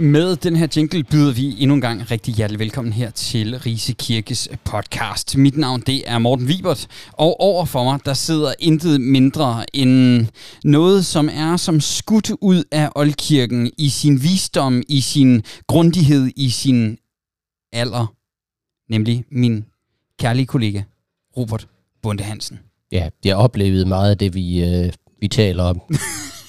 Med den her jingle byder vi endnu en gang rigtig hjertelig velkommen her til Rise Kirkes podcast. Mit navn det er Morten Vibert, og over for mig der sidder intet mindre end noget, som er som skudt ud af oldkirken i sin visdom, i sin grundighed, i sin alder. Nemlig min kærlige kollega, Robert Bunde Hansen. Ja, jeg oplevede meget af det, vi, øh, vi taler om.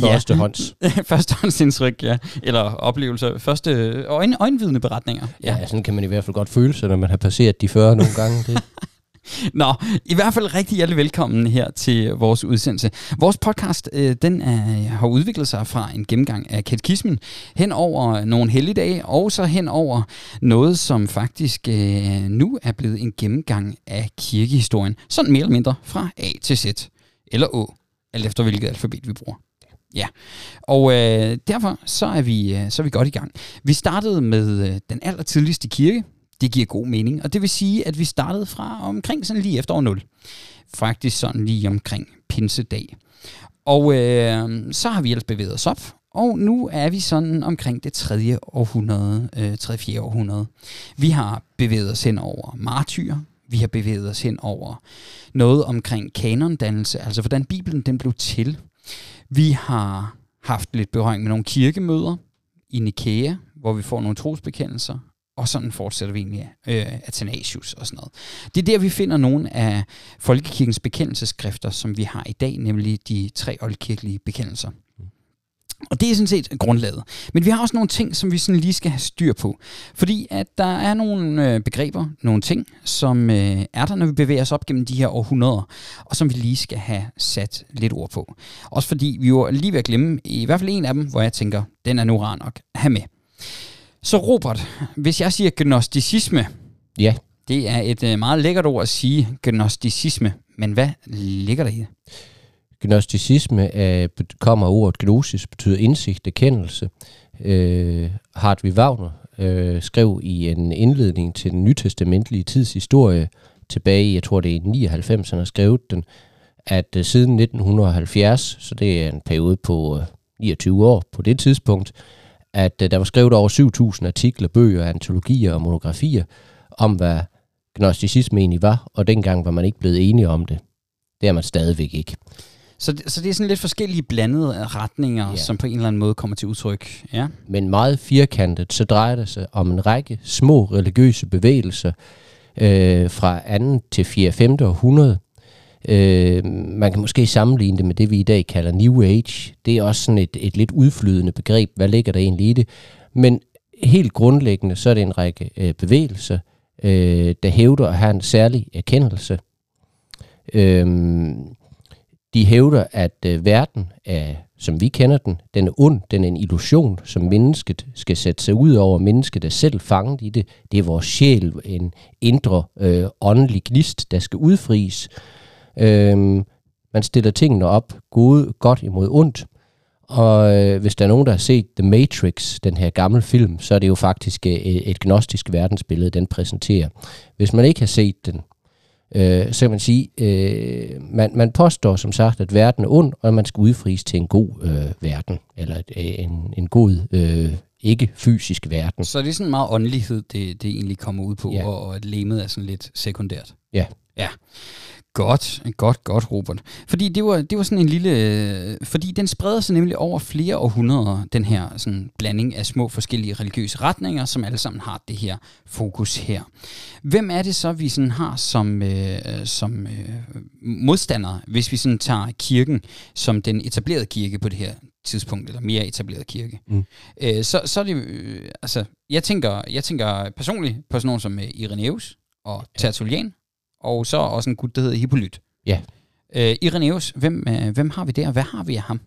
Førstehånds. Ja. Førstehåndsindtryk, ja. Eller oplevelser. Første øjen, øjenvidende beretninger. Ja. ja, sådan kan man i hvert fald godt føle sig, når man har passeret de 40 nogle gange. Det. Nå, i hvert fald rigtig hjertelig velkommen her til vores udsendelse. Vores podcast, øh, den er, har udviklet sig fra en gennemgang af katekismen hen over nogle helligdage, og så hen over noget, som faktisk øh, nu er blevet en gennemgang af kirkehistorien. Sådan mere eller mindre fra A til Z, eller Å, alt efter hvilket alfabet vi bruger. Ja, og øh, derfor så er, vi, øh, så er vi godt i gang. Vi startede med øh, den allertidligste kirke. Det giver god mening, og det vil sige, at vi startede fra omkring sådan lige efter år 0. Faktisk sådan lige omkring pinsedag. Og øh, så har vi ellers bevæget os op, og nu er vi sådan omkring det 3. århundrede, øh, tredje fjerde århundrede. Vi har bevæget os hen over martyr, vi har bevæget os hen over noget omkring kanondannelse, altså hvordan Bibelen den blev til. Vi har haft lidt berøring med nogle kirkemøder i Nikea, hvor vi får nogle trosbekendelser, og sådan fortsætter vi egentlig øh, Athanasius og sådan noget. Det er der, vi finder nogle af folkekirkens bekendelseskrifter, som vi har i dag, nemlig de tre oldkirkelige bekendelser. Og det er sådan set grundlaget. Men vi har også nogle ting, som vi sådan lige skal have styr på. Fordi at der er nogle øh, begreber, nogle ting, som øh, er der, når vi bevæger os op gennem de her århundreder, og som vi lige skal have sat lidt ord på. Også fordi vi jo lige ved at glemme i hvert fald en af dem, hvor jeg tænker, den er nu rar nok at have med. Så Robert, hvis jeg siger gnosticisme, Ja, det er et øh, meget lækkert ord at sige, gnosticisme. Men hvad ligger der i det? Gnosticisme øh, er, kommer ordet gnosis, betyder indsigt, erkendelse. Øh, Hartwig Wagner øh, skrev i en indledning til den nytestamentlige tids historie tilbage i, jeg tror det er i 99, han har skrevet den, at øh, siden 1970, så det er en periode på øh, 29 år på det tidspunkt, at øh, der var skrevet over 7.000 artikler, bøger, antologier og monografier om, hvad gnosticisme egentlig var, og dengang var man ikke blevet enige om det. Det er man stadigvæk ikke. Så, det- så det er sådan lidt forskellige blandede retninger, Ja. ja. som på en eller anden måde kommer til udtryk. Ja. Men meget firkantet, så drejer det sig om en række små religiøse bevægelser øh, fra 2. til 4. 5. århundrede. Øh, man kan måske sammenligne det med det, vi i dag kalder New Age. Det er også sådan et, et lidt udflydende begreb. Hvad ligger der egentlig i det? Men helt grundlæggende, så er det en række øh, bevægelser, øh, der hævder at have en særlig erkendelse. Øh, de hævder, at øh, verden er, som vi kender den, den er ond, den er en illusion, som mennesket skal sætte sig ud over. Mennesket er selv fanget i det. Det er vores sjæl, en indre øh, åndelig gnist, der skal udfries. Øh, man stiller tingene op, gode, godt imod ondt. Og øh, hvis der er nogen, der har set The Matrix, den her gamle film, så er det jo faktisk øh, et gnostisk verdensbillede, den præsenterer. Hvis man ikke har set den, øh, så kan man sige, øh, man, man påstår som sagt, at verden er ond, og at man skal udfries til en god øh, verden, eller et, øh, en, en god, øh, ikke fysisk verden. Så det er sådan meget åndelighed, det, det egentlig kommer ud på, ja. og, og at lemet er sådan lidt sekundært. Ja. Ja. Godt, godt, godt, Robert. Fordi det var, det var sådan en lille... øh, Fordi den spreder sig nemlig over flere århundreder, den her sådan blanding af små forskellige religiøse retninger, som alle sammen har det her fokus her. Hvem er det så, vi sådan har som, øh, som øh, modstandere, hvis vi sådan tager kirken som den etablerede kirke på det her tidspunkt, eller mere etableret kirke? Mm. Øh, så, så er det... Øh, altså, jeg tænker, jeg tænker personligt på sådan nogen som øh, Irenaeus og Tertullian, og så også en gut, der hedder Hippolyt. Ja. Øh, Irenaeus, hvem, øh, hvem har vi der? Hvad har vi af ham?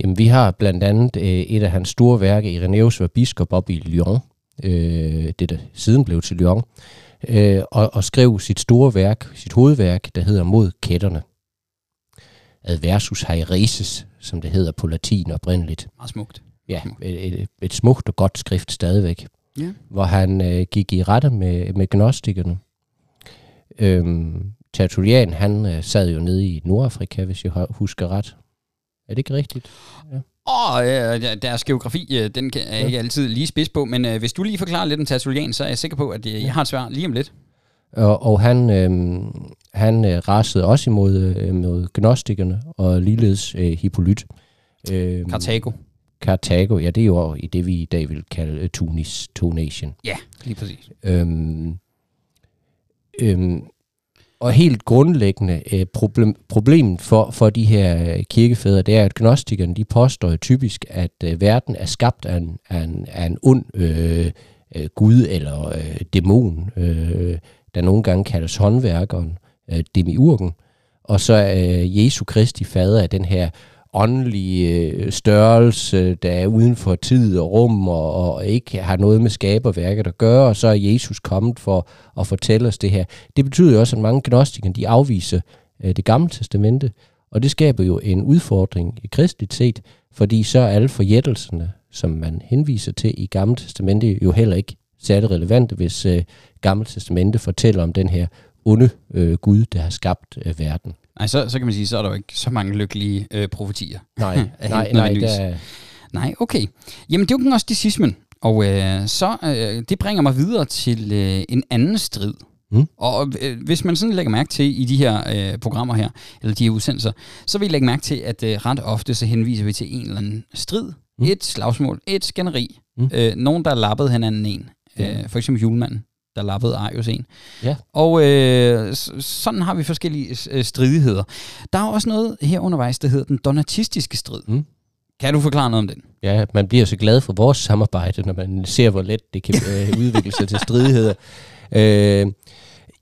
Jamen, vi har blandt andet øh, et af hans store værker, Irenaeus var biskop op i Lyon, øh, det der siden blev til Lyon, øh, og, og skrev sit store værk, sit hovedværk, der hedder Mod kætterne. Adversus haeresis, som det hedder på latin oprindeligt. Meget smukt. Ja, et, et, et smukt og godt skrift stadigvæk. Ja. Hvor han øh, gik i rette med, med gnostikerne. Øhm, Tertullian, han øh, sad jo nede i Nordafrika, hvis jeg husker ret. Er det ikke rigtigt? Og øh, deres geografi, øh, den kan, er ikke altid lige spids på, men øh, hvis du lige forklarer lidt om Tertullian, så er jeg sikker på, at øh, jeg har et svar lige om lidt. Og, og han, øh, han øh, rasede også imod øh, mod gnostikerne og ligeledes øh, Hippolyt. Øh, Karthago. Karthago, ja, det er jo i det, vi i dag vil kalde uh, Tunis, Tunation. Ja, lige præcis. Øhm, øhm, og helt grundlæggende øh, problem, problemet for, for de her øh, kirkefædre, det er, at gnostikerne de påstår typisk, at øh, verden er skabt af en, af en, af en ond øh, øh, gud eller øh, dæmon, øh, der nogle gange kaldes håndværkeren, øh, demiurgen, og så er øh, Jesu Kristi fader af den her åndelige øh, størrelse, der er uden for tid og rum, og, og ikke har noget med skaberværket at gøre, og så er Jesus kommet for at fortælle os det her. Det betyder jo også, at mange gnostikere, de afviser øh, det gamle testamente, og det skaber jo en udfordring i kristligt set, fordi så er alle forjættelserne, som man henviser til i gamle testamente, jo heller ikke særlig relevante, hvis øh, gamle testamente fortæller om den her onde øh, Gud, der har skabt øh, verden. Nej, så, så kan man sige, så er der jo ikke så mange lykkelige øh, profetier. Nej, nej, nej. Der... Nej, okay. Jamen, det er jo gnosticismen. Og øh, så øh, det bringer mig videre til øh, en anden strid. Mm. Og øh, hvis man sådan lægger mærke til i de her øh, programmer her, eller de her udsendelser, så vil I lægge mærke til, at øh, ret ofte så henviser vi til en eller anden strid. Mm. Et slagsmål, et skænderi. Mm. Øh, nogen, der lappede hinanden en. Øh, for eksempel julemanden der lappede Arius en. Ja. Og øh, sådan har vi forskellige øh, stridigheder. Der er også noget her undervejs, der hedder den donatistiske strid. Mm. Kan du forklare noget om den? Ja, man bliver så glad for vores samarbejde, når man ser, hvor let det kan øh, udvikle sig til stridigheder. Øh,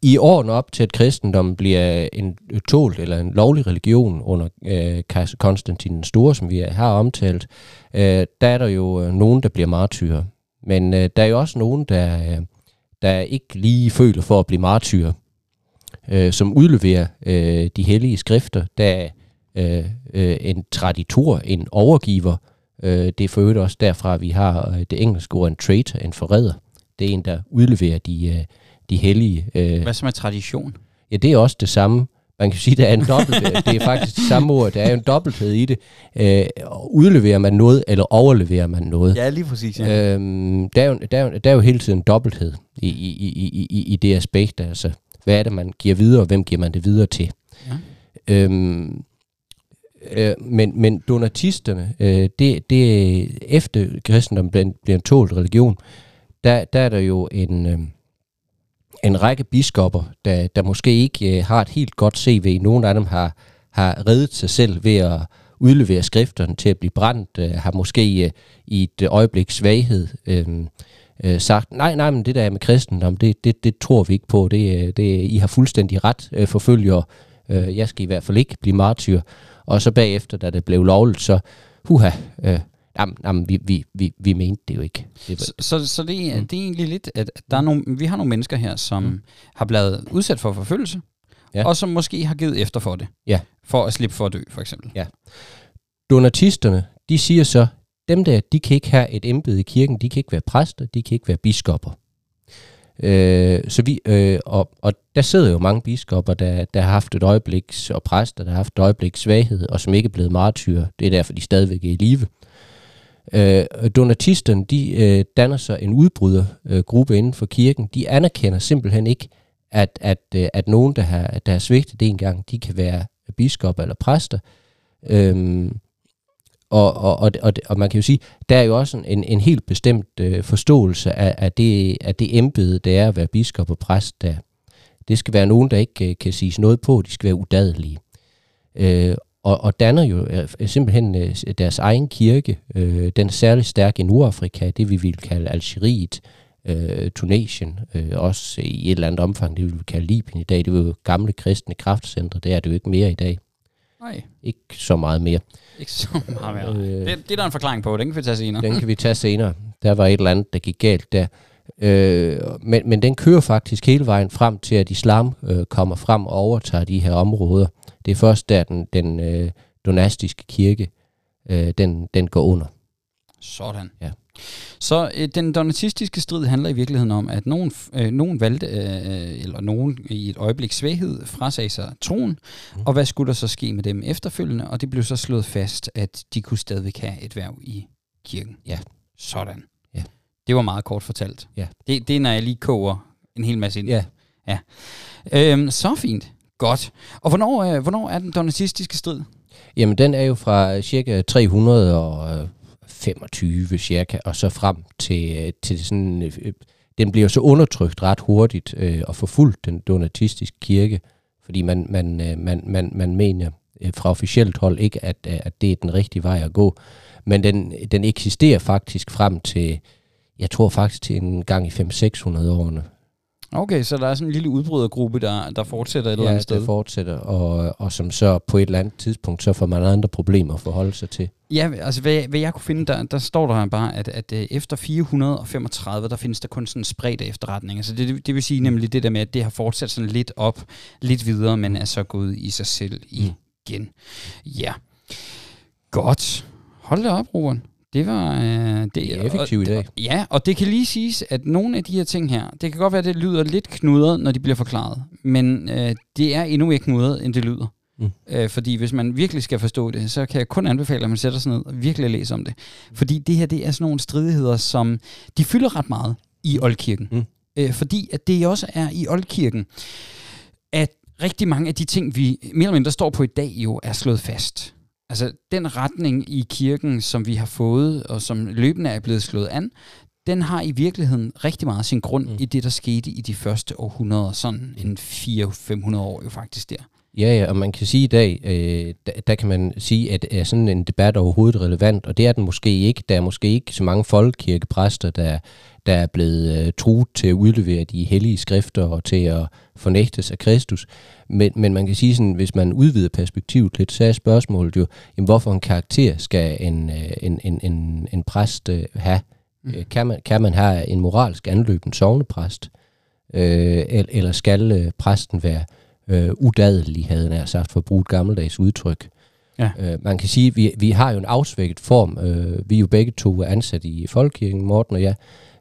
I årene op til, at kristendommen bliver en tolt eller en lovlig religion under øh, kejser Konstantin den Store, som vi har omtalt, øh, der er der jo øh, nogen, der bliver martyrer. Men øh, der er jo også nogen, der... Øh, der ikke lige føler for at blive martyr, øh, som udleverer øh, de hellige skrifter, der øh, øh, en traditor, en overgiver. Øh, det er for øvrigt også derfra, vi har øh, det engelske ord en traitor, en forræder. Det er en, der udleverer de, øh, de hellige. Øh. Hvad som er tradition? Ja, det er også det samme. Man kan sige, at der er en dobbelt, det er faktisk det samme ord, der er jo en dobbelthed i det. Øh, udleverer man noget, eller overleverer man noget? Ja, lige præcis. Ja. Øhm, der, er jo, der, er jo, der er jo hele tiden en dobbelthed i, i, i, i, i det aspekt. Altså, hvad er det, man giver videre, og hvem giver man det videre til? Ja. Øhm, øh, men, men donatisterne, øh, det, det efter kristendommen bliver, bliver en tålt religion, der, der er der jo en... Øh, en række biskopper, der, der måske ikke øh, har et helt godt CV. Nogle af dem har, har reddet sig selv ved at udlevere skrifterne til at blive brændt, øh, har måske øh, i et øjeblik svaghed øh, øh, sagt, nej, nej, men det der med kristendom, det, det, det tror vi ikke på. Det, øh, det, I har fuldstændig ret, øh, forfølger. Øh, jeg skal i hvert fald ikke blive martyr. Og så bagefter, da det blev lovligt, så, huha, øh, Jamen, jamen vi, vi, vi, vi mente det jo ikke. Det så så, så det, er, mm. det er egentlig lidt, at der er nogle, vi har nogle mennesker her, som mm. har blevet udsat for forfølgelse, ja. og som måske har givet efter for det. Ja. For at slippe for at dø, for eksempel. Ja. Donatisterne, de siger så, dem der, de kan ikke have et embede i kirken, de kan ikke være præster, de kan ikke være biskopper. Øh, så vi, øh, og, og der sidder jo mange biskopper, der, der har haft et øjebliks, og præster, der har haft et øjebliks svaghed, og som ikke er blevet martyrer. Det er derfor, de stadigvæk er i live. Øh, donatisterne, de øh, danner sig en udbrydergruppe øh, inden for kirken. De anerkender simpelthen ikke, at, at, øh, at nogen, der har, der har svigtet det engang, de kan være biskop eller præster. Øhm, og, og, og, og, og man kan jo sige, der er jo også en, en helt bestemt øh, forståelse af, af, det, af det embede, det er at være biskop og præst. Der. Det skal være nogen, der ikke øh, kan siges noget på, de skal være udadelige. Øh, og, og danner jo øh, simpelthen øh, deres egen kirke. Øh, den er særlig stærk i Nordafrika, det vi vil kalde Algeriet, øh, Tunesien, øh, også i et eller andet omfang, det vi vil kalde Libyen i dag. Det er jo gamle kristne kraftcentre, det er det jo ikke mere i dag. Nej. Ikke så meget mere. Ikke så meget mere. Øh, det, det er der en forklaring på, den kan vi tage senere. Den kan vi tage senere. Der var et eller andet, der gik galt der. Øh, men, men den kører faktisk hele vejen frem til, at islam øh, kommer frem og overtager de her områder. Det er først der, den, den øh, donastiske kirke, øh, den, den går under. Sådan. Ja. Så øh, den donatistiske strid handler i virkeligheden om, at nogen, øh, nogen valgte, øh, eller nogen i et øjeblik svaghed, frasagde sig troen, mm. og hvad skulle der så ske med dem efterfølgende? Og det blev så slået fast, at de kunne stadigvæk have et værv i kirken. Ja. Sådan. Ja. Det var meget kort fortalt. Ja. Det, det er, når jeg lige koger en hel masse ind. Ja. ja. Øhm, så fint. Godt. Og hvornår, øh, hvornår er den donatistiske strid? Jamen, den er jo fra øh, cirka 325 øh, cirka, og så frem til, øh, til sådan... Øh, den bliver så undertrykt ret hurtigt øh, og forfulgt, den donatistiske kirke, fordi man, man, øh, man, man, man mener øh, fra officielt hold ikke, at, at det er den rigtige vej at gå. Men den, den eksisterer faktisk frem til, jeg tror faktisk til en gang i 5-600 årene. Okay, så der er sådan en lille udbrydergruppe, der, der fortsætter et eller andet sted. Ja, fortsætter, og, og som så på et eller andet tidspunkt, så får man andre problemer at forholde sig til. Ja, altså hvad, hvad jeg kunne finde, der, der står der bare, at, at øh, efter 435, der findes der kun sådan en spredt efterretning. Altså det, det vil sige nemlig det der med, at det har fortsat sådan lidt op, lidt videre, men er så gået i sig selv igen. Ja, godt. Hold da op, Robert. Det var... Øh, det, det er effektivt i dag. Ja, og det kan lige siges, at nogle af de her ting her, det kan godt være, at det lyder lidt knudret, når de bliver forklaret, men øh, det er endnu ikke knudret, end det lyder. Mm. Øh, fordi hvis man virkelig skal forstå det, så kan jeg kun anbefale, at man sætter sig ned og virkelig læser om det. Mm. Fordi det her, det er sådan nogle stridigheder, som de fylder ret meget i Oldkirken. Mm. Øh, fordi at det også er i Oldkirken, at rigtig mange af de ting, vi mere eller mindre står på i dag, jo er slået fast. Altså den retning i kirken, som vi har fået, og som løbende er blevet slået an, den har i virkeligheden rigtig meget sin grund mm. i det, der skete i de første århundreder, sådan en 400-500 år jo faktisk der. Ja, ja, og man kan sige i dag, øh, der, der kan man sige, at er sådan en debat overhovedet relevant, og det er den måske ikke. Der er måske ikke så mange folkekirkepræster, der, der er blevet øh, truet til at udlevere de hellige skrifter og til at fornægtes af Kristus. Men, men man kan sige sådan, hvis man udvider perspektivet lidt, så er spørgsmålet jo, jamen, hvorfor en karakter skal en, øh, en, en, en, en præst øh, have? Mm. Kan, man, kan man have en moralsk anløben sovnepræst? Øh, eller skal øh, præsten være øh, udadelig, havde jeg sagt, for at bruge et gammeldags udtryk? Ja. Øh, man kan sige, at vi, vi har jo en afsvækket form. Øh, vi er jo begge to ansat i Folkekirken, Morten og jeg,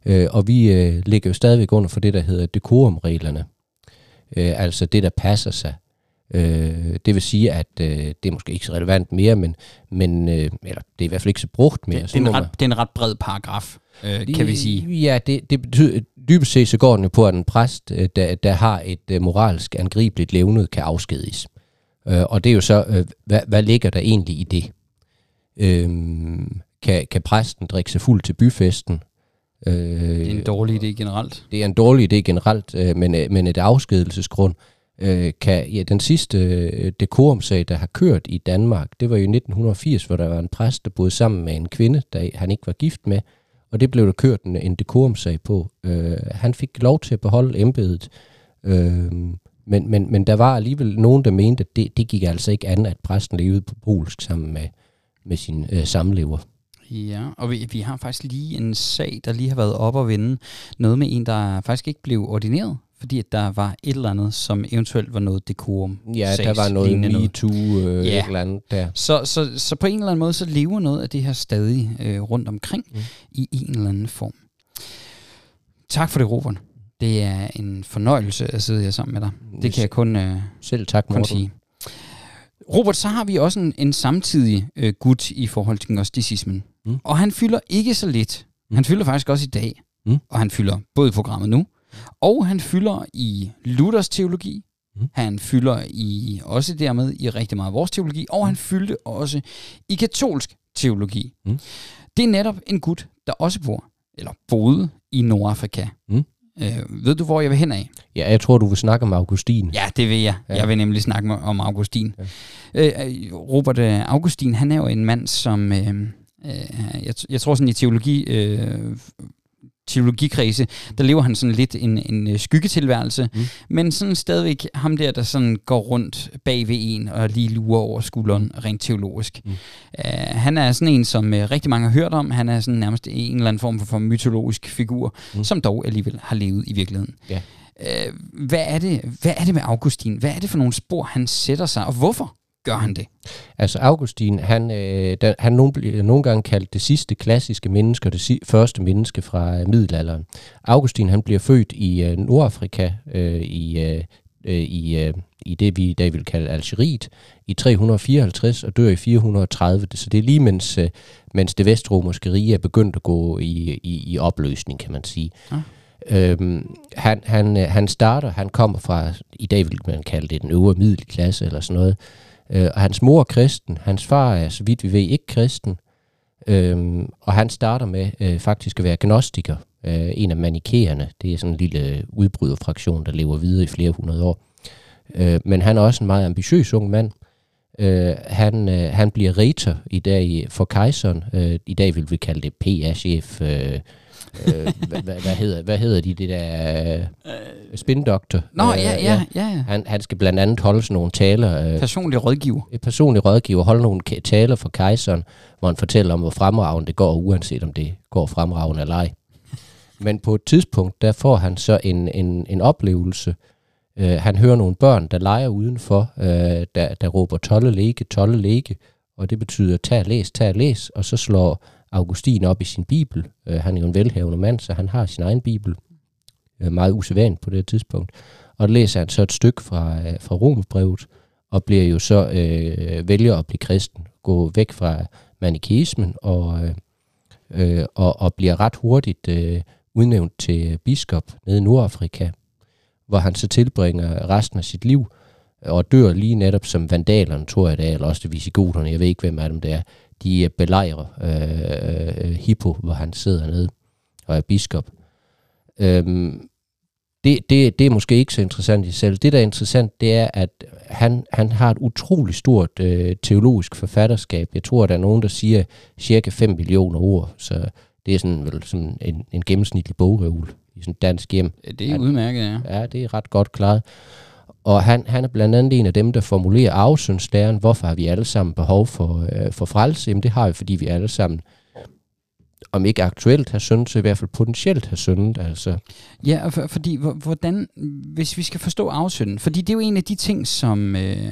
øh, og vi øh, ligger jo stadigvæk under for det, der hedder dekorumreglerne. Øh, altså det, der passer sig. Øh, det vil sige, at øh, det er måske ikke så relevant mere, men, men øh, eller det er i hvert fald ikke så brugt mere. Det, det, er, en ret, det er en ret bred paragraf, øh, kan vi sige. Ja, det, det betyder, dybest set så går den på, at en præst, øh, der, der har et øh, moralsk angribeligt levnet, kan afskediges. Øh, og det er jo så, øh, hvad, hvad ligger der egentlig i det? Øh, kan, kan præsten drikke sig fuld til byfesten? Øh, det er en dårlig idé generelt. Det er en dårlig idé generelt, øh, men, men et afskedelsesgrund øh, kan, ja, den sidste øh, dekorumsag, der har kørt i Danmark, det var jo i 1980, hvor der var en præst, der boede sammen med en kvinde, der han ikke var gift med, og det blev der kørt en, en dekorumsag på. Øh, han fik lov til at beholde embedet, øh, men, men, men der var alligevel nogen, der mente, at det, det gik altså ikke an, at præsten levede på polsk sammen med, med sin øh, samlever. Ja, og vi, vi har faktisk lige en sag, der lige har været op og vende. Noget med en, der faktisk ikke blev ordineret, fordi at der var et eller andet, som eventuelt var noget dekorum. Ja, der var noget MeToo, øh, ja. et eller andet der. Så, så, så på en eller anden måde, så lever noget af det her stadig øh, rundt omkring mm. i en eller anden form. Tak for det, Robert. Det er en fornøjelse at sidde her sammen med dig. Det kan jeg kun, øh, Selv tak, kun sige. Robert, så har vi også en, en samtidig øh, gut i forhold til gnosticismen. Mm. Og han fylder ikke så lidt. Mm. Han fylder faktisk også i dag. Mm. Og han fylder både i programmet nu, og han fylder i Luthers teologi. Mm. Han fylder i også dermed i rigtig meget vores teologi. Og han fyldte også i katolsk teologi. Mm. Det er netop en gut, der også bor, eller boede i Nordafrika. Mm. Øh, ved du, hvor jeg vil hen af? Ja, jeg tror, du vil snakke om Augustin. Ja, det vil jeg. Ja. Jeg vil nemlig snakke om Augustin. Ja. Øh, Robert øh, Augustin, han er jo en mand, som... Øh, øh, jeg, jeg tror sådan i teologi... Øh, teologikredse, der lever han sådan lidt en, en øh, skyggetilværelse, mm. men sådan stadigvæk ham der, der sådan går rundt bag ved en og lige lurer over skulderen rent teologisk. Mm. Uh, han er sådan en, som uh, rigtig mange har hørt om. Han er sådan nærmest en eller anden form for, for mytologisk figur, mm. som dog alligevel har levet i virkeligheden. Yeah. Uh, hvad, er det, hvad er det med Augustin? Hvad er det for nogle spor, han sætter sig, og hvorfor gør han det? Altså Augustin, han, øh, der, han nogle, bliver nogle gange kaldt det sidste klassiske menneske, og det si, første menneske fra øh, middelalderen. Augustin, han bliver født i øh, Nordafrika, øh, i, øh, øh, i, øh, i det, vi i dag vil kalde Algeriet, i 354 og dør i 430. Så det er lige mens, øh, mens det vestromerske rige er begyndt at gå i, i, i opløsning, kan man sige. Ja. Øhm, han, han, øh, han starter, han kommer fra, i dag vil man kalde det den øvre middelklasse eller sådan noget, øh, og hans mor er kristen, hans far er, så vidt vi ved, ikke kristen, øhm, og han starter med øh, faktisk at være gnostiker, øh, en af manikæerne, det er sådan en lille udbryderfraktion, der lever videre i flere hundrede år. Øh, men han er også en meget ambitiøs ung mand, Øh, han, øh, han bliver retor i dag for kejseren. Øh, I dag vil vi kalde det PA-chef. Øh, øh, hvad, hvad, hvad, hedder, hvad hedder de, det der øh, spindoktor? Nå, øh, ja, ja, ja. ja. Han, han skal blandt andet holde sådan nogle taler. Øh, personlig rådgiver. Et personlig rådgiver, holde nogle taler for kejseren, hvor han fortæller om, hvor fremragende det går, uanset om det går fremragende eller ej. Men på et tidspunkt, der får han så en, en, en oplevelse. Uh, han hører nogle børn, der leger udenfor, uh, der, der råber tolle læge, tolle læge, og det betyder tag læs, tag læs, og så slår Augustin op i sin bibel. Øh, han er jo en velhavende mand, så han har sin egen bibel. Øh, meget usædvanligt på det tidspunkt. Og der læser han så et stykke fra, øh, fra Romerbrevet, og bliver jo så øh, vælger at blive kristen, gå væk fra manikismen og, øh, øh, og, og bliver ret hurtigt øh, udnævnt til biskop nede i Nordafrika, hvor han så tilbringer resten af sit liv øh, og dør lige netop som vandalerne, tror jeg det er, eller også det visigoterne, jeg ved ikke, hvem af dem det er, de belejrer øh, øh, Hippo, hvor han sidder nede og er biskop. Øhm, det, det, det er måske ikke så interessant i sig selv. Det, der er interessant, det er, at han, han har et utroligt stort øh, teologisk forfatterskab. Jeg tror, der er nogen, der siger cirka 5 millioner ord, så det er sådan, vel, sådan en, en gennemsnitlig bogreol i sådan dansk hjem. Det er udmærket, ja. Ja, det er ret godt klaret. Og han, han er blandt andet en af dem, der formulerer afsynslæren, Hvorfor har vi alle sammen behov for, øh, for frelse? Jamen det har vi, fordi vi alle sammen om ikke aktuelt har syndet, så i hvert fald potentielt har syndet. Altså. Ja, for, fordi hvordan, hvis vi skal forstå afsynden, fordi det er jo en af de ting, som, øh,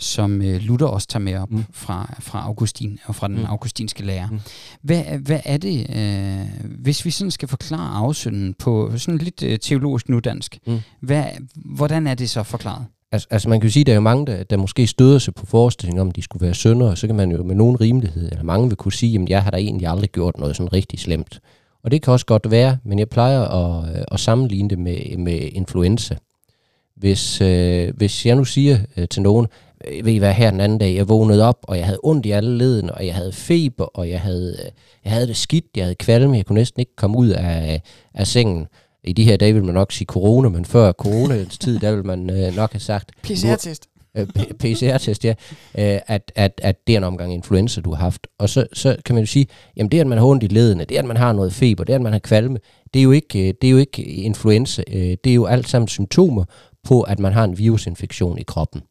som øh, Luther også tager med op mm. fra, fra Augustin og fra den mm. augustinske lærer. Mm. Hvad, hvad er det, øh, hvis vi sådan skal forklare afsynden på sådan lidt øh, teologisk nudansk, mm. hvad, hvordan er det så forklaret? Altså, altså man kan jo sige, at der er jo mange, der, der måske støder sig på forestillingen om, at de skulle være sønder, og så kan man jo med nogen rimelighed, eller mange vil kunne sige, at jeg har da egentlig aldrig gjort noget sådan rigtig slemt. Og det kan også godt være, men jeg plejer at, øh, at sammenligne det med, med influenza. Hvis, øh, hvis jeg nu siger øh, til nogen, ved I hvad, her den anden dag, jeg vågnede op, og jeg havde ondt i alle leden, og jeg havde feber, og jeg havde, øh, jeg havde det skidt, jeg havde kvalme, jeg kunne næsten ikke komme ud af, af sengen. I de her dage vil man nok sige corona, men før coronaens tid, der vil man øh, nok have sagt... PCR-test. Øh, PCR-test, ja. Øh, at, at, at det er en omgang influenza, du har haft. Og så, så kan man jo sige, jamen det, at man har ondt i ledene, det, at man har noget feber, det, at man har kvalme, det er jo ikke, øh, det er jo ikke influenza. Øh, det er jo alt sammen symptomer på, at man har en virusinfektion i kroppen.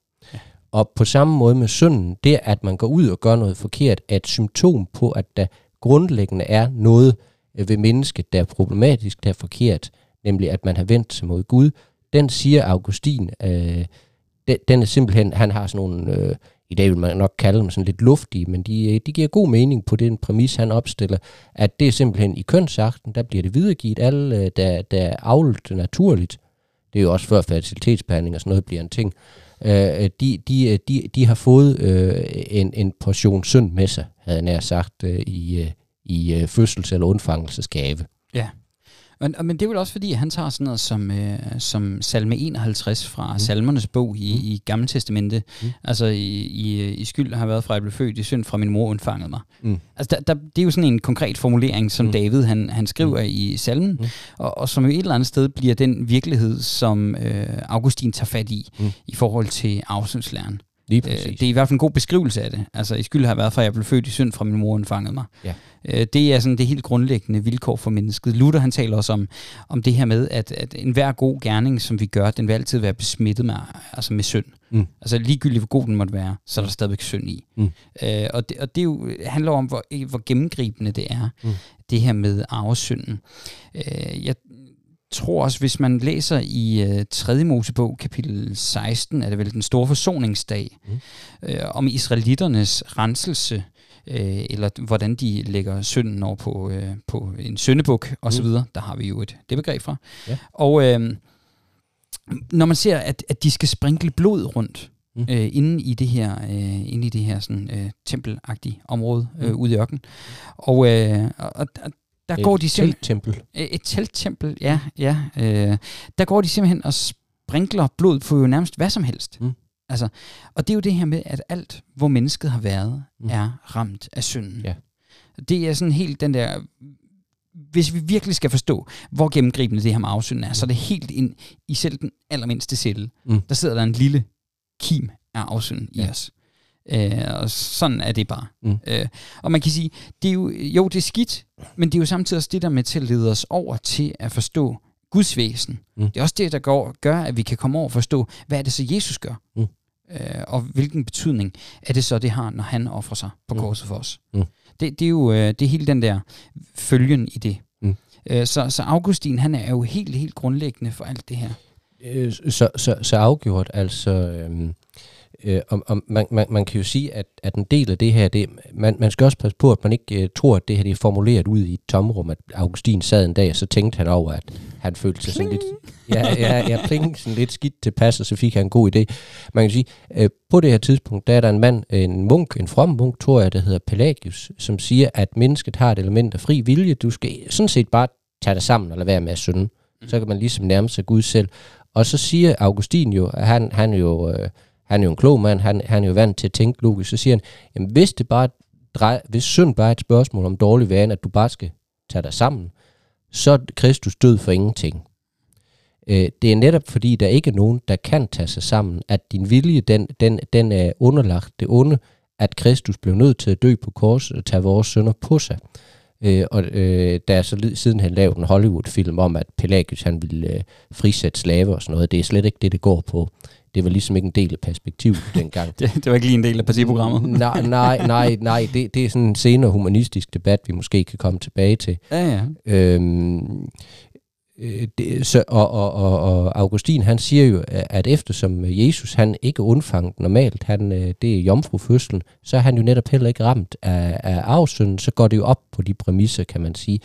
Og på samme måde med synden, det at man går ud og gør noget forkert, er et symptom på, at der grundlæggende er noget øh, ved mennesket, der er problematisk, der er forkert nemlig at man har vendt sig mod Gud, den siger Augustin, øh, den, den er simpelthen, han har sådan nogle, øh, i dag vil man nok kalde dem sådan lidt luftige, men de, øh, de giver god mening på den præmis, han opstiller, at det er simpelthen i kønsakten, der bliver det videregivet, alle øh, der, der er avlet naturligt, det er jo også før fertilitetsbehandling og sådan noget bliver en ting, øh, de, de, de, de har fået øh, en, en portion synd med sig, havde jeg nær sagt, øh, i, øh, i øh, fødsels- eller undfangelsesgave. Ja. Men, men det er vel også fordi, han tager sådan noget som, øh, som salme 51 fra mm. salmernes bog i, mm. i Gamle Testamente. Mm. Altså i, i, i skyld har været fra, at jeg blev født i synd, fra min mor undfangede mig. Mm. Altså der, der, det er jo sådan en konkret formulering, som mm. David han, han skriver mm. i salmen, mm. og, og som jo et eller andet sted bliver den virkelighed, som øh, Augustin tager fat i, mm. i forhold til afsyndslæren. Lige præcis. Øh, det er i hvert fald en god beskrivelse af det. Altså, i skyld har været for, at jeg blev født i synd, fra min mor undfangede mig. Ja. Øh, det er sådan det helt grundlæggende vilkår for mennesket. Luther han taler også om, om det her med, at, at enhver god gerning, som vi gør, den vil altid være besmittet med, altså med synd. Mm. Altså ligegyldigt hvor god den måtte være, så er der stadigvæk synd i. Mm. Øh, og, det, og det jo, handler om, hvor, hvor gennemgribende det er, mm. det her med arvesynden. Øh, jeg, tror også, hvis man læser i øh, 3. Mosebog, kapitel 16, er det vel den store forsoningsdag, mm. øh, om israeliternes renselse, øh, eller hvordan de lægger synden over på, øh, på en syndebuk osv., mm. der har vi jo et det begreb fra. Ja. Og øh, når man ser, at, at de skal sprinkle blod rundt, mm. øh, inde i det her, øh, inde i det her sådan, øh, tempelagtige område øh, mm. ude i ørkenen. Og, øh, og, og der et går de simpelthen... tempel. Et telttempel, ja. ja øh, der går de simpelthen og sprinkler blod på jo nærmest hvad som helst. Mm. Altså, og det er jo det her med, at alt, hvor mennesket har været, mm. er ramt af synden. Ja. Det er sådan helt den der... Hvis vi virkelig skal forstå, hvor gennemgribende det her med afsynden er, mm. så er det helt ind i selv den allermindste celle. Mm. Der sidder der en lille kim af afsynden ja. i os. Øh, og sådan er det bare. Mm. Øh, og man kan sige, det er jo, jo, det er skidt, men det er jo samtidig også det, der med til at lede os over til at forstå Guds væsen. Mm. Det er også det, der går, gør, at vi kan komme over og forstå, hvad er det så, Jesus gør? Mm. Øh, og hvilken betydning er det så, det har, når han offrer sig på mm. korset for os? Mm. Det, det er jo øh, det er hele den der følgen i det. Mm. Øh, så, så Augustin, han er jo helt, helt grundlæggende for alt det her. Øh, så, så, så afgjort, altså... Øh Øh, om, om, man, man, man kan jo sige, at, at en del af det her, det, man, man skal også passe på, at man ikke uh, tror, at det her det er formuleret ud i et tomrum, at Augustin sad en dag, og så tænkte han over, at han følte sig sådan lidt, ja, ja, ja, pling, sådan lidt skidt tilpas, og så fik han en god idé. Man kan sige, uh, på det her tidspunkt, der er der en mand, en munk, en from munk, tror jeg, der hedder Pelagius, som siger, at mennesket har et element af fri vilje. Du skal sådan set bare tage det sammen og lade være med at synde. Så kan man ligesom nærme sig Gud selv. Og så siger Augustin jo, at han, han jo... Uh, han er jo en klog mand, han, han er jo vant til at tænke logisk, så siger han, jamen hvis det bare drej, hvis synd bare er et spørgsmål om dårlig vane, at du bare skal tage dig sammen, så er Kristus død for ingenting. Øh, det er netop fordi, der ikke er nogen, der kan tage sig sammen, at din vilje, den, den, den er underlagt det onde, at Kristus blev nødt til at dø på korset og tage vores sønder på sig. Øh, og øh, der er så siden han lavede en Hollywood-film om, at Pelagius han ville øh, frisætte slaver og sådan noget. Det er slet ikke det, det går på det var ligesom ikke en del af perspektivet dengang. det, det var ikke lige en del af partiprogrammet. nej, nej, nej, nej det, det er sådan en senere humanistisk debat, vi måske kan komme tilbage til. Ja, ja. Øhm, øh, Øh, det, så, og, og, og, og Augustin han siger jo, at eftersom Jesus han ikke undfangt normalt, han, øh, det er jomfrufødslen, så er han jo netop heller ikke ramt af, af arvesynden, så går det jo op på de præmisser, kan man sige.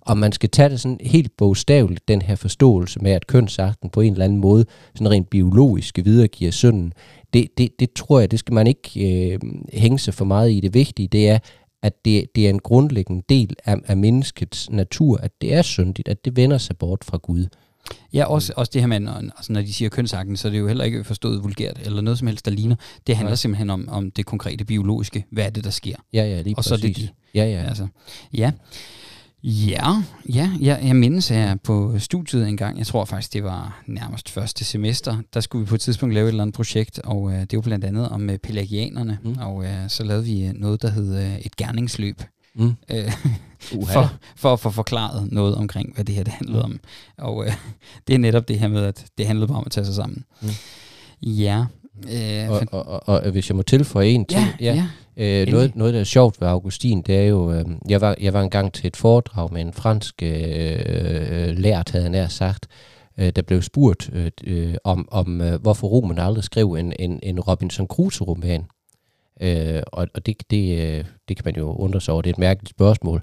Og man skal tage det sådan helt bogstaveligt, den her forståelse med, at kønsakten på en eller anden måde, sådan rent biologisk videregiver synden. Det, det, det tror jeg, det skal man ikke øh, hænge sig for meget i. Det vigtige, det er, at det, det er en grundlæggende del af, af menneskets natur, at det er syndigt, at det vender sig bort fra Gud. Ja, også, også det her med, altså når de siger kønsakten, så er det jo heller ikke forstået vulgært, eller noget som helst, der ligner. Det handler ja. simpelthen om, om det konkrete biologiske. Hvad er det, der sker? Ja, ja, lige Og præcis. så er det de. Ja, ja. Altså, ja. Ja, ja, ja, jeg mindes her på studiet en gang, jeg tror faktisk, det var nærmest første semester, der skulle vi på et tidspunkt lave et eller andet projekt, og øh, det var blandt andet om øh, pelagianerne, mm. og øh, så lavede vi noget, der hed øh, et gerningsløb, mm. øh, for, for at få forklaret noget omkring, hvad det her det handlede mm. om. Og øh, det er netop det her med, at det handlede bare om at tage sig sammen. Mm. Ja. Øh, og, og, og, og hvis jeg må tilføje en ting, ja, ja. Øh, noget, noget, der er sjovt ved Augustin, det er jo, øh, jeg, var, jeg var engang til et foredrag med en fransk øh, lært, havde han nær sagt, øh, der blev spurgt øh, øh, om, om øh, hvorfor Roman aldrig skrev en, en, en Robinson Crusoe-roman. Øh, og og det, det, øh, det kan man jo undre sig over, det er et mærkeligt spørgsmål.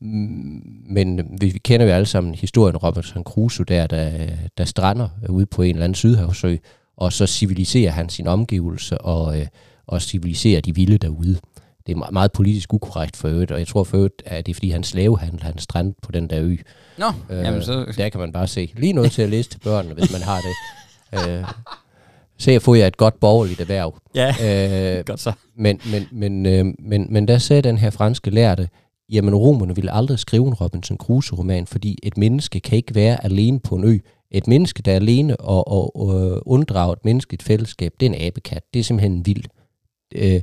Men vi, vi kender jo alle sammen historien om Robinson Crusoe, der, der, der strander ude på en eller anden sydhavsø, og så civiliserer han sin omgivelse og... Øh, og civilisere de vilde derude. Det er meget politisk ukorrekt for øvrigt, og jeg tror for øvrigt, at det er fordi hans slavehandel, han strand på den der ø. Nå, øh, jamen så... Der kan man bare se. Lige noget til at læse til børnene, hvis man har det. Øh, se at få jer et godt borgerligt erhverv. Ja, øh, godt så. Men, men, men, øh, men, men der sagde den her franske lærte, jamen romerne ville aldrig skrive en Robinson Crusoe-roman, fordi et menneske kan ikke være alene på en ø. Et menneske, der er alene og, og, og unddrager et menneske et fællesskab, det er en abekat. Det er simpelthen vildt. Øh,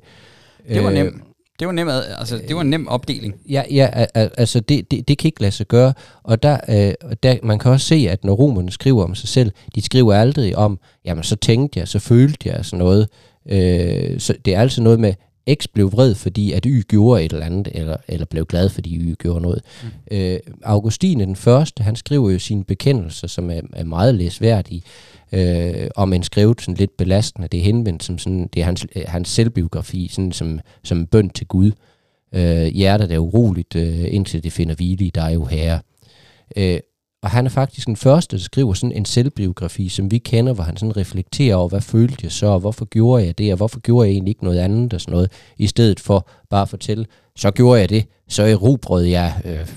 det var øh, nemt. Det var, nem, altså, det var en nem opdeling. Ja, ja altså det, det, det kan ikke lade sig gøre. Og der, øh, der, man kan også se, at når romerne skriver om sig selv, de skriver aldrig om, jamen så tænkte jeg, så følte jeg sådan noget. Øh, så det er altså noget med, X blev vred, fordi at Y gjorde et eller andet, eller, eller blev glad, fordi Y gjorde noget. Mm. Øh, Augustine den første, han skriver jo sine bekendelser, som er, er meget læsværdige, øh, om en skrevet sådan lidt belastende. Det er henvendt som sådan, det er hans, hans selvbiografi, sådan som, som en til Gud. Øh, hjertet er uroligt, øh, indtil det finder hvile i dig, jo herre. Øh, og han er faktisk den første, der skriver sådan en selvbiografi, som vi kender, hvor han sådan reflekterer over, hvad følte jeg så, og hvorfor gjorde jeg det, og hvorfor gjorde jeg egentlig ikke noget andet og sådan noget, i stedet for bare at fortælle, så gjorde jeg det, så erobrede jeg... Øh,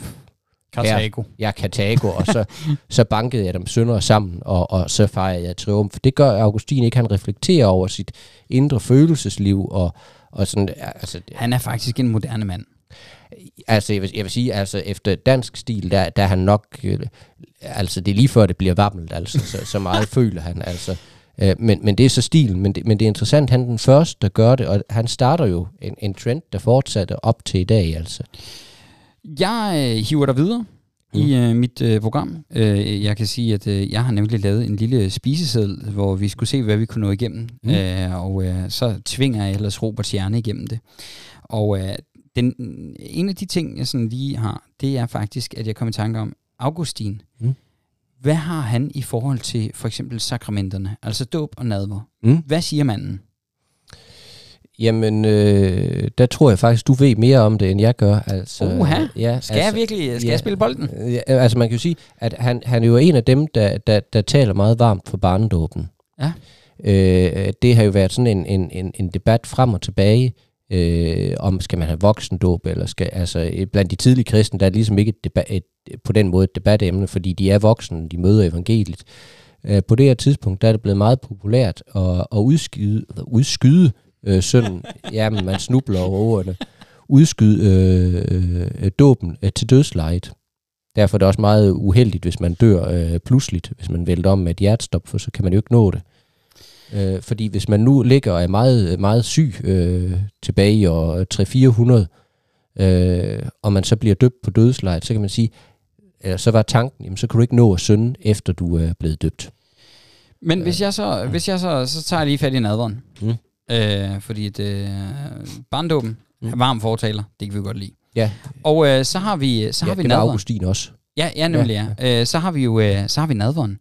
Kartago. Jeg Kartago, og så, så bankede jeg dem sønder sammen, og, og så fejrede jeg triumf. Det gør Augustin ikke, han reflekterer over sit indre følelsesliv, og, og sådan, altså, han er faktisk en moderne mand. Altså, jeg vil, jeg vil sige, altså, efter dansk stil, der, der er han nok, øh, altså, det er lige før, det bliver vammelt, altså, så, så meget føler han, altså. Øh, men, men det er så stilen, men det, men det er interessant, han er den første, der gør det, og han starter jo en, en trend, der fortsætter op til i dag, altså. Jeg øh, hiver dig videre mm. i øh, mit øh, program. Øh, jeg kan sige, at øh, jeg har nemlig lavet en lille spiseseddel, hvor vi skulle se, hvad vi kunne nå igennem. Mm. Øh, og øh, så tvinger jeg ellers Roberts hjerne igennem det. Og øh, den, en af de ting, jeg sådan lige har, det er faktisk, at jeg kom i tanke om Augustin. Mm. Hvad har han i forhold til for eksempel sakramenterne, altså dåb og nadver? Mm. Hvad siger manden? Jamen, øh, der tror jeg faktisk, du ved mere om det, end jeg gør. Altså, Uha, ja, skal altså, jeg virkelig skal ja, jeg spille bolden? Ja, altså man kan jo sige, at han, han er jo en af dem, der, der, der taler meget varmt for barndåben. Ja. Øh, det har jo været sådan en, en, en, en debat frem og tilbage, øh, om skal man have voksendåb, eller skal, altså blandt de tidlige kristne, der er ligesom ikke et, debat, et, på den måde et debatemne, fordi de er voksne, de møder evangeliet. Øh, på det her tidspunkt, der er det blevet meget populært at, at udskyde, udskyde øh, sønnen, jamen man snubler over ordene, udskyde øh, øh, dåben øh, til dødslejet. Derfor er det også meget uheldigt, hvis man dør øh, pludseligt, hvis man vælter om med et hjertestop, for så kan man jo ikke nå det. Øh, fordi hvis man nu ligger og er meget, meget syg øh, tilbage i år 300-400, øh, og man så bliver døbt på dødslejet, så kan man sige, eller så var tanken, jamen, så kan du ikke nå at synde, efter du er blevet døbt. Men hvis jeg så, hvis jeg så, så tager jeg lige fat i nadveren. Mm. Øh, fordi det, øh, barndåben mm. varm fortaler, det kan vi godt lide. Ja. Og øh, så har vi så ja, har vi nadveren. Augustin også. Ja, ja nemlig ja. ja. Øh, så har vi jo øh, så har vi nadveren.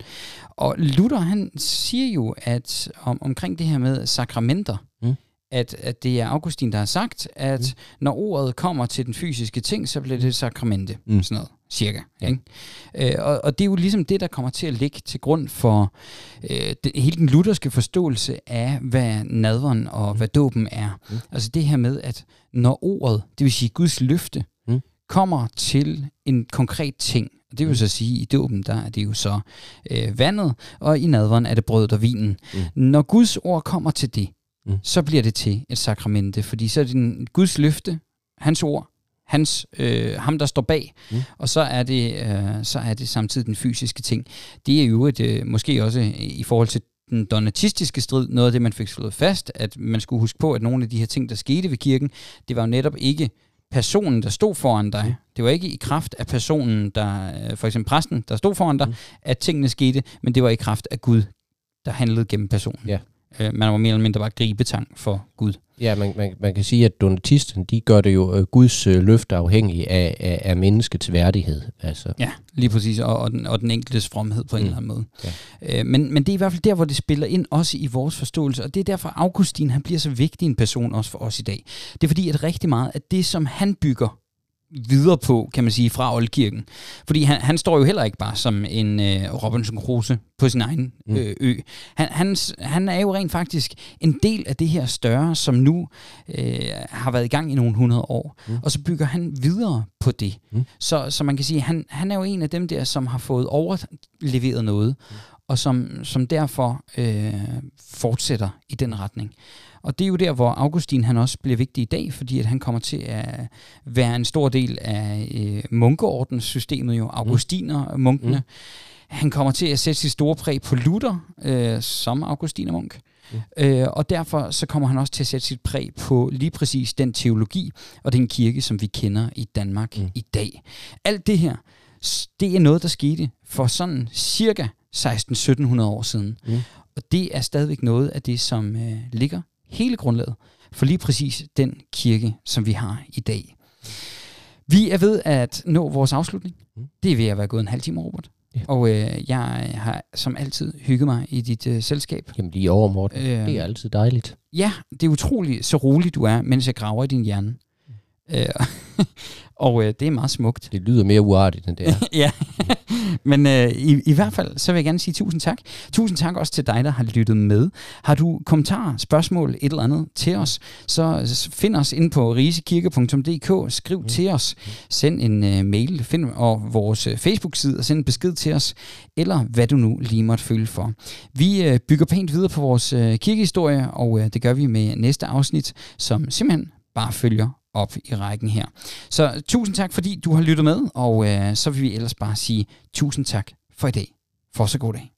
Og Luther han siger jo at om, omkring det her med sakramenter, mm. at, at det er Augustin der har sagt, at mm. når ordet kommer til den fysiske ting, så bliver det sakramente, mm. sådan noget cirka. Ja. Ikke? Øh, og, og det er jo ligesom det, der kommer til at ligge til grund for øh, det, hele den lutherske forståelse af, hvad nadveren og mm. hvad dåben er. Mm. Altså det her med, at når ordet, det vil sige Guds løfte, mm. kommer til en konkret ting, det vil mm. så sige, at i dåben, der er det jo så øh, vandet, og i nadveren er det brødet og vinen. Mm. Når Guds ord kommer til det, mm. så bliver det til et sakramente, fordi så er det en Guds løfte, hans ord, hans, øh, ham der står bag, mm. og så er, det, øh, så er det samtidig den fysiske ting. Det er jo et, øh, måske også i forhold til den donatistiske strid, noget af det, man fik slået fast, at man skulle huske på, at nogle af de her ting, der skete ved kirken, det var jo netop ikke personen, der stod foran dig. Det var ikke i kraft af personen, der, øh, for eksempel præsten, der stod foran dig, mm. at tingene skete, men det var i kraft af Gud, der handlede gennem personen. Ja. Øh, man var mere eller mindre bare gribetang for Gud. Ja, man, man, man kan sige, at donatisten, de gør det jo uh, Guds uh, løfte afhængig af, af, af menneskets værdighed. Altså. Ja, lige præcis, og, og, den, og den enkeltes fromhed på en mm. eller anden måde. Ja. Uh, men, men det er i hvert fald der, hvor det spiller ind også i vores forståelse, og det er derfor, Augustin han bliver så vigtig en person også for os i dag. Det er fordi, at rigtig meget af det, som han bygger videre på, kan man sige, fra Oldkirken. Fordi han, han står jo heller ikke bare som en øh, Robinson Crusoe på sin egen mm. øh, ø. Han, han, han er jo rent faktisk en del af det her større, som nu øh, har været i gang i nogle hundrede år. Mm. Og så bygger han videre på det. Mm. Så, så man kan sige, han, han er jo en af dem der, som har fået overleveret noget, mm. og som, som derfor øh, fortsætter i den retning. Og det er jo der, hvor Augustin han også bliver vigtig i dag, fordi at han kommer til at være en stor del af øh, munkeordenssystemet, jo Augustiner, munkene. Mm. Han kommer til at sætte sit store præg på Luther øh, som Augustinermunk. Mm. Øh, og derfor så kommer han også til at sætte sit præg på lige præcis den teologi og den kirke, som vi kender i Danmark mm. i dag. Alt det her, det er noget, der skete for sådan cirka 16-1700 år siden. Mm. Og det er stadigvæk noget af det, som øh, ligger hele grundlaget for lige præcis den kirke, som vi har i dag. Vi er ved at nå vores afslutning. Mm. Det er ved at være gået en halv time, Robert. Ja. Og øh, jeg har som altid hygget mig i dit øh, selskab. Jamen lige over, Morten. Øh, Det er altid dejligt. Ja, det er utroligt, så rolig du er, mens jeg graver i din hjerne. Øh, og øh, det er meget smukt. Det lyder mere uartigt, end det er. ja, men øh, i, i hvert fald, så vil jeg gerne sige tusind tak. Tusind tak også til dig, der har lyttet med. Har du kommentarer, spørgsmål, et eller andet til os, så find os inde på risekirke.dk, skriv mm. til os, send en øh, mail, find og vores øh, Facebook-side og send en besked til os, eller hvad du nu lige måtte føle for. Vi øh, bygger pænt videre på vores øh, kirkehistorie, og øh, det gør vi med næste afsnit, som simpelthen bare følger op i rækken her. Så tusind tak, fordi du har lyttet med, og øh, så vil vi ellers bare sige tusind tak for i dag. For så god dag.